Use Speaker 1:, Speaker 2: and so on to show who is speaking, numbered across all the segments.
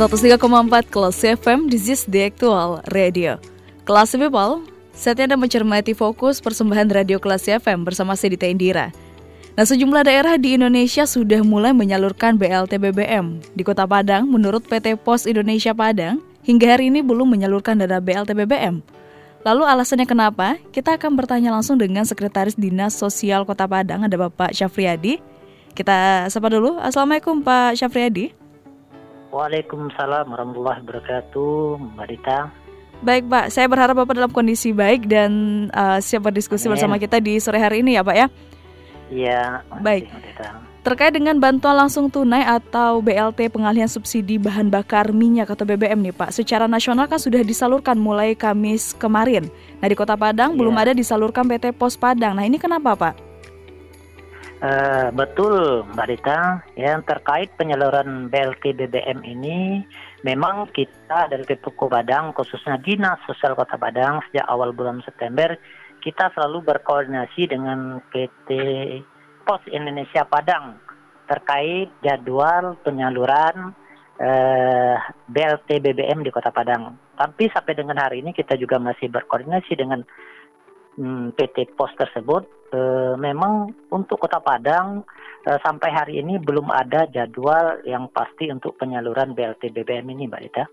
Speaker 1: Empat Kelas FM, this is the actual radio. Kelas People, saatnya Anda mencermati fokus persembahan radio Kelas FM bersama saya Dita Indira. Nah, sejumlah daerah di Indonesia sudah mulai menyalurkan BLT BBM. Di Kota Padang, menurut PT Pos Indonesia Padang, hingga hari ini belum menyalurkan dana BLT BBM. Lalu alasannya kenapa? Kita akan bertanya langsung dengan Sekretaris Dinas Sosial Kota Padang, ada Bapak Syafriadi. Kita sapa dulu. Assalamualaikum Pak Syafriadi.
Speaker 2: Waalaikumsalam warahmatullahi wabarakatuh, Mbak Dita.
Speaker 1: Baik Pak, saya berharap Bapak dalam kondisi baik dan uh, siap berdiskusi Amin. bersama kita di sore hari ini ya Pak ya.
Speaker 2: Iya.
Speaker 1: Baik. Terkait dengan bantuan langsung tunai atau BLT pengalihan subsidi bahan bakar minyak atau BBM nih Pak, secara nasional kan sudah disalurkan mulai Kamis kemarin. Nah di Kota Padang yeah. belum ada disalurkan PT Pos Padang. Nah ini kenapa Pak?
Speaker 2: Uh, betul Mbak Rita, yang terkait penyaluran BLT BBM ini memang kita dari Kepuku Padang khususnya Dinas Sosial Kota Padang sejak awal bulan September kita selalu berkoordinasi dengan PT Pos Indonesia Padang terkait jadwal penyaluran uh, eh, BLT BBM di Kota Padang. Tapi sampai dengan hari ini kita juga masih berkoordinasi dengan hmm, PT Pos tersebut e, memang untuk Kota Padang e, sampai hari ini belum ada jadwal yang pasti untuk penyaluran BLT BBM ini, Mbak Dita.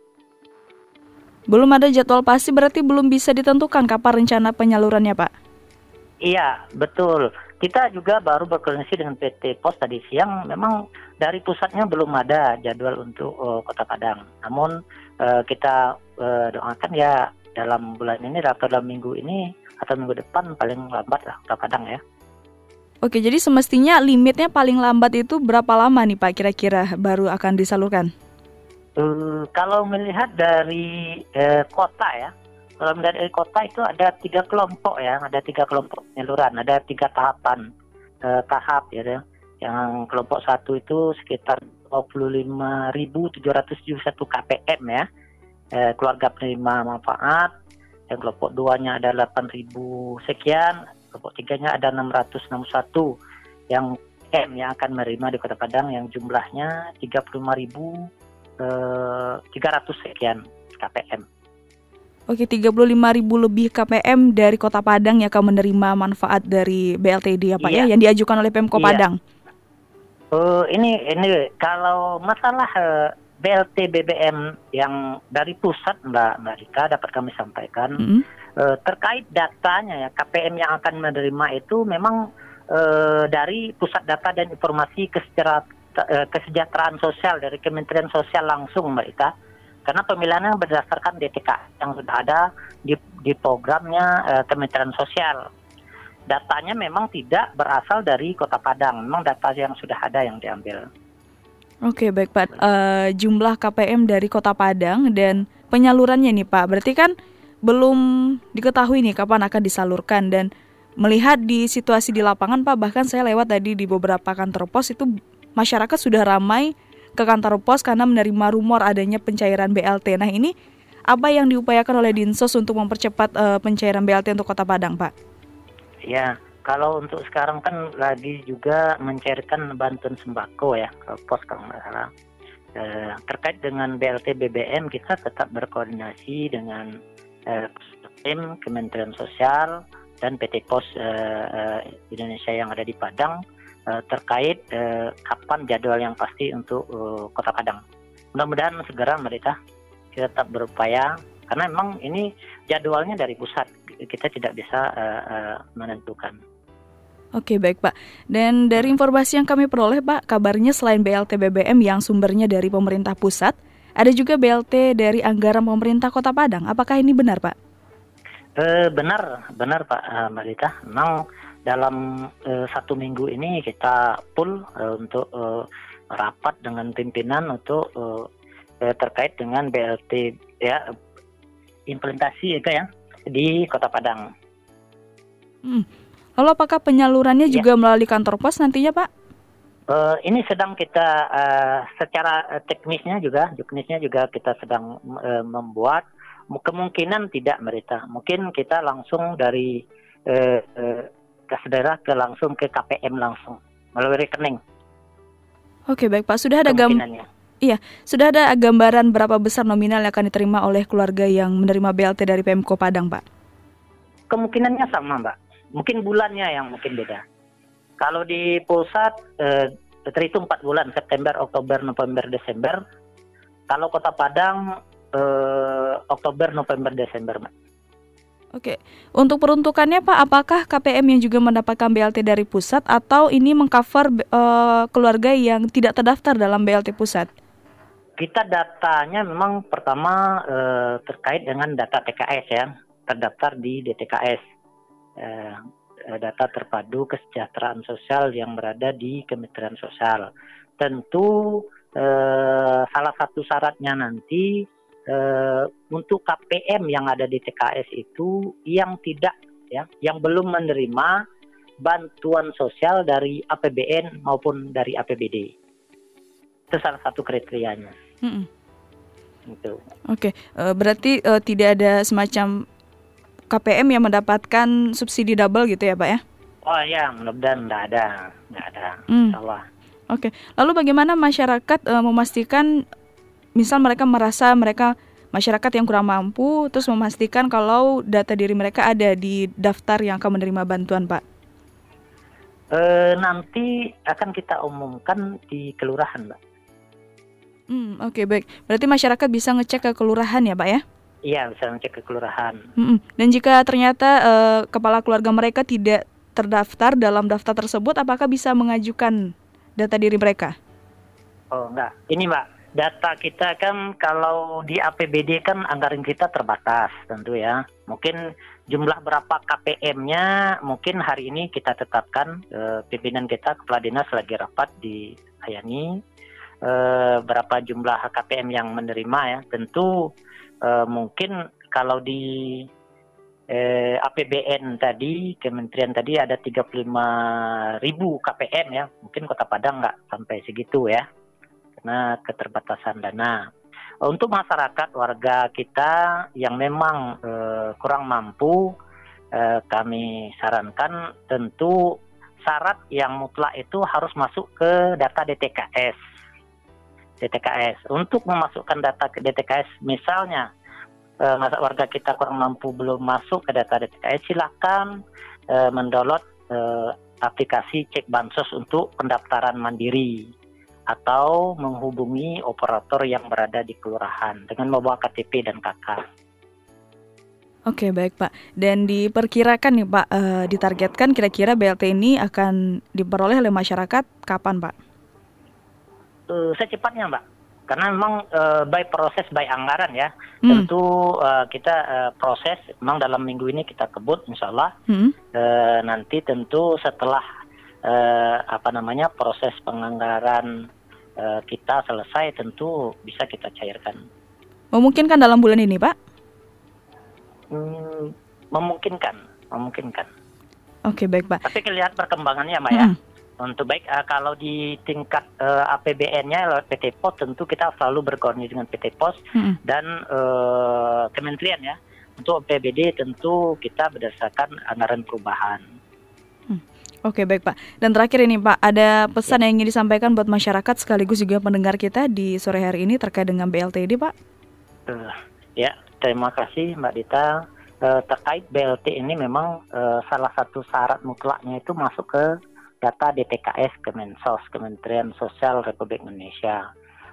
Speaker 1: Belum ada jadwal pasti berarti belum bisa ditentukan kapan rencana penyalurannya, Pak?
Speaker 2: Iya, betul. Kita juga baru berkoordinasi dengan PT Pos tadi siang. Memang dari pusatnya belum ada jadwal untuk uh, Kota Padang. Namun uh, kita uh, doakan ya dalam bulan ini atau dalam minggu ini atau minggu depan paling lambat lah kadang ya.
Speaker 1: Oke, jadi semestinya limitnya paling lambat itu berapa lama nih Pak kira-kira baru akan disalurkan?
Speaker 2: Uh, kalau melihat dari uh, kota ya, kalau melihat dari kota itu ada tiga kelompok ya, ada tiga kelompok penyaluran, ada tiga tahapan uh, tahap ya. Yang kelompok satu itu sekitar 25.771 KPM ya, eh, keluarga penerima manfaat yang kelompok duanya ada 8.000 sekian, kelompok tiganya ada 661 yang M yang akan menerima di Kota Padang yang jumlahnya 35.300 eh, sekian KPM.
Speaker 1: Oke, 35 ribu lebih KPM dari Kota Padang yang akan menerima manfaat dari BLTD ya Pak ya, iya. ya, yang diajukan oleh Pemko iya. Padang.
Speaker 2: Uh, ini ini kalau masalah uh, BLT BBM yang dari pusat Mbak Mbak Rika dapat kami sampaikan mm -hmm. uh, terkait datanya ya KPM yang akan menerima itu memang uh, dari pusat data dan informasi kesejahteraan, uh, kesejahteraan sosial dari Kementerian Sosial langsung Mbak Rika karena pemilihannya berdasarkan DTK yang sudah ada di, di programnya uh, Kementerian Sosial. Datanya memang tidak berasal dari Kota Padang, memang data yang sudah ada yang diambil.
Speaker 1: Oke baik Pak, uh, jumlah KPM dari Kota Padang dan penyalurannya nih Pak, berarti kan belum diketahui nih kapan akan disalurkan dan melihat di situasi di lapangan Pak, bahkan saya lewat tadi di beberapa kantor pos itu masyarakat sudah ramai ke kantor pos karena menerima rumor adanya pencairan BLT. Nah ini apa yang diupayakan oleh Dinsos untuk mempercepat uh, pencairan BLT untuk Kota Padang Pak?
Speaker 2: Ya, kalau untuk sekarang kan lagi juga mencairkan bantuan sembako ya ke pos kalau nggak salah. E, terkait dengan BLT BBM kita tetap berkoordinasi dengan e, tim Kementerian Sosial dan PT Pos e, e, Indonesia yang ada di Padang e, terkait e, kapan jadwal yang pasti untuk e, Kota Padang. Mudah-mudahan segera mereka kita tetap berupaya karena memang ini jadwalnya dari pusat kita tidak bisa uh, uh, menentukan.
Speaker 1: Oke baik Pak. Dan dari informasi yang kami peroleh Pak, kabarnya selain BLT BBM yang sumbernya dari pemerintah pusat, ada juga BLT dari anggaran pemerintah Kota Padang. Apakah ini benar Pak?
Speaker 2: E, benar, benar Pak uh, Mbak Lita. Memang dalam e, satu minggu ini kita full e, untuk e, rapat dengan pimpinan untuk uh, terkait dengan BLT ya implementasi itu ya di Kota Padang.
Speaker 1: Hmm. Lalu apakah penyalurannya ya. juga melalui kantor pos nantinya Pak?
Speaker 2: Uh, ini sedang kita uh, secara teknisnya juga, teknisnya juga kita sedang uh, membuat. Kemungkinan tidak merita. Mungkin kita langsung dari uh, uh, kas daerah ke langsung ke KPM langsung melalui rekening.
Speaker 1: Oke baik Pak, sudah ada gambar. Iya, sudah ada gambaran berapa besar nominal yang akan diterima oleh keluarga yang menerima BLT dari Pemko Padang, Pak?
Speaker 2: Kemungkinannya sama, Mbak. Mungkin bulannya yang mungkin beda. Kalau di pusat eh, terhitung 4 bulan, September, Oktober, November, Desember. Kalau Kota Padang eh, Oktober, November, Desember, Mbak.
Speaker 1: Oke, untuk peruntukannya Pak, apakah KPM yang juga mendapatkan BLT dari pusat atau ini mengcover uh, keluarga yang tidak terdaftar dalam BLT pusat?
Speaker 2: Kita datanya memang pertama uh, terkait dengan data TKS ya, terdaftar di DTKS, eh, data terpadu kesejahteraan sosial yang berada di Kementerian Sosial. Tentu uh, salah satu syaratnya nanti uh, untuk KPM yang ada di TKS itu yang tidak ya, yang belum menerima bantuan sosial dari APBN maupun dari APBD. Itu salah satu kriterianya. Mm.
Speaker 1: Oke, okay. eh, berarti uh, tidak ada semacam KPM yang mendapatkan subsidi double gitu ya, Pak ya?
Speaker 2: Oh ya, mudah-mudahan nggak ada, nggak ada. Mm. Oke,
Speaker 1: okay. lalu bagaimana masyarakat uh, memastikan misal mereka merasa mereka masyarakat yang kurang mampu terus memastikan kalau data diri mereka ada di daftar yang akan menerima bantuan Pak?
Speaker 2: E, nanti akan kita umumkan di kelurahan Pak.
Speaker 1: Hmm, Oke okay, baik, berarti masyarakat bisa ngecek ke kelurahan ya Pak ya?
Speaker 2: Iya bisa ngecek ke kelurahan.
Speaker 1: Hmm, dan jika ternyata e, kepala keluarga mereka tidak terdaftar dalam daftar tersebut, apakah bisa mengajukan data diri mereka?
Speaker 2: Oh enggak, ini Mbak data kita kan kalau di APBD kan anggaran kita terbatas tentu ya. Mungkin jumlah berapa KPM-nya mungkin hari ini kita tetapkan e, pimpinan kita kepala dinas lagi rapat di Ayani e, berapa jumlah KPM yang menerima ya. Tentu e, mungkin kalau di eh, APBN tadi, kementerian tadi ada 35 ribu KPM ya, mungkin Kota Padang nggak sampai segitu ya karena keterbatasan dana. Untuk masyarakat warga kita yang memang eh, kurang mampu, eh, kami sarankan tentu syarat yang mutlak itu harus masuk ke data DTKS. DTKS. Untuk memasukkan data ke DTKS, misalnya eh, warga kita kurang mampu belum masuk ke data DTKS, silakan eh, mendownload eh, aplikasi cek bansos untuk pendaftaran mandiri atau menghubungi operator yang berada di kelurahan dengan membawa KTP dan KK.
Speaker 1: Oke baik Pak. Dan diperkirakan nih Pak, uh, ditargetkan kira-kira BLT ini akan diperoleh oleh masyarakat kapan Pak?
Speaker 2: Uh, secepatnya Mbak. Karena memang uh, by proses by anggaran ya. Hmm. Tentu uh, kita uh, proses, memang dalam minggu ini kita kebut Insya Allah. Hmm. Uh, nanti tentu setelah uh, apa namanya proses penganggaran uh, kita selesai tentu bisa kita cairkan.
Speaker 1: Memungkinkan dalam bulan ini, Pak?
Speaker 2: Hmm, memungkinkan, memungkinkan.
Speaker 1: Oke, baik, Pak.
Speaker 2: Tapi lihat perkembangannya, Mbak hmm. ya. Untuk baik uh, kalau di tingkat uh, eh, APBN-nya lewat PT POS tentu kita selalu berkoordinasi dengan PT POS hmm. dan uh, kementerian ya. Untuk APBD tentu kita berdasarkan anggaran perubahan.
Speaker 1: Oke baik Pak. Dan terakhir ini Pak, ada pesan yang ingin disampaikan buat masyarakat sekaligus juga pendengar kita di sore hari ini terkait dengan BLT ini Pak?
Speaker 2: Uh, ya, terima kasih Mbak Dita. Uh, terkait BLT ini memang uh, salah satu syarat mutlaknya itu masuk ke data DTKS Kemensos, Kementerian Sosial Republik Indonesia.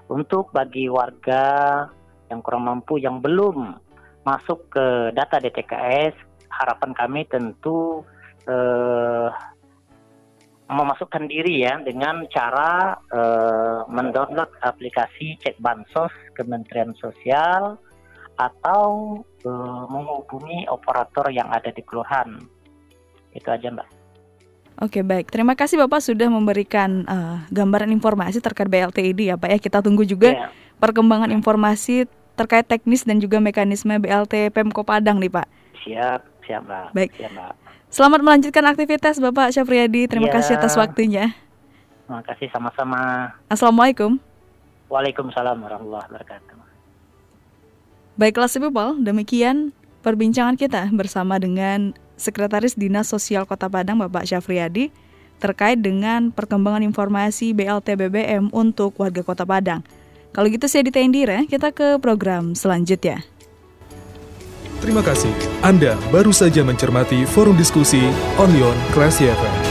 Speaker 2: Untuk bagi warga yang kurang mampu yang belum masuk ke data DTKS, harapan kami tentu uh, memasukkan diri ya dengan cara uh, mendownload aplikasi cek bansos Kementerian Sosial atau uh, menghubungi operator yang ada di kelurahan. Itu aja, Mbak.
Speaker 1: Oke baik, terima kasih Bapak sudah memberikan uh, gambaran informasi terkait BLT ini ya Pak ya. Kita tunggu juga yeah. perkembangan informasi terkait teknis dan juga mekanisme BLT Pemko Padang nih Pak.
Speaker 2: Siap, siap Mbak.
Speaker 1: Baik.
Speaker 2: Siap, Mbak.
Speaker 1: Selamat melanjutkan aktivitas Bapak Syafriyadi. Terima yeah. kasih atas waktunya.
Speaker 2: Terima kasih sama-sama.
Speaker 1: Assalamualaikum.
Speaker 2: Waalaikumsalam warahmatullahi wabarakatuh.
Speaker 1: Baiklah people, demikian perbincangan kita bersama dengan Sekretaris Dinas Sosial Kota Padang Bapak Syafriyadi terkait dengan perkembangan informasi BLT BBM untuk warga Kota Padang. Kalau gitu saya Dita Indira, kita ke program selanjutnya.
Speaker 3: Terima kasih. Anda baru saja mencermati forum diskusi Onion Classy FM.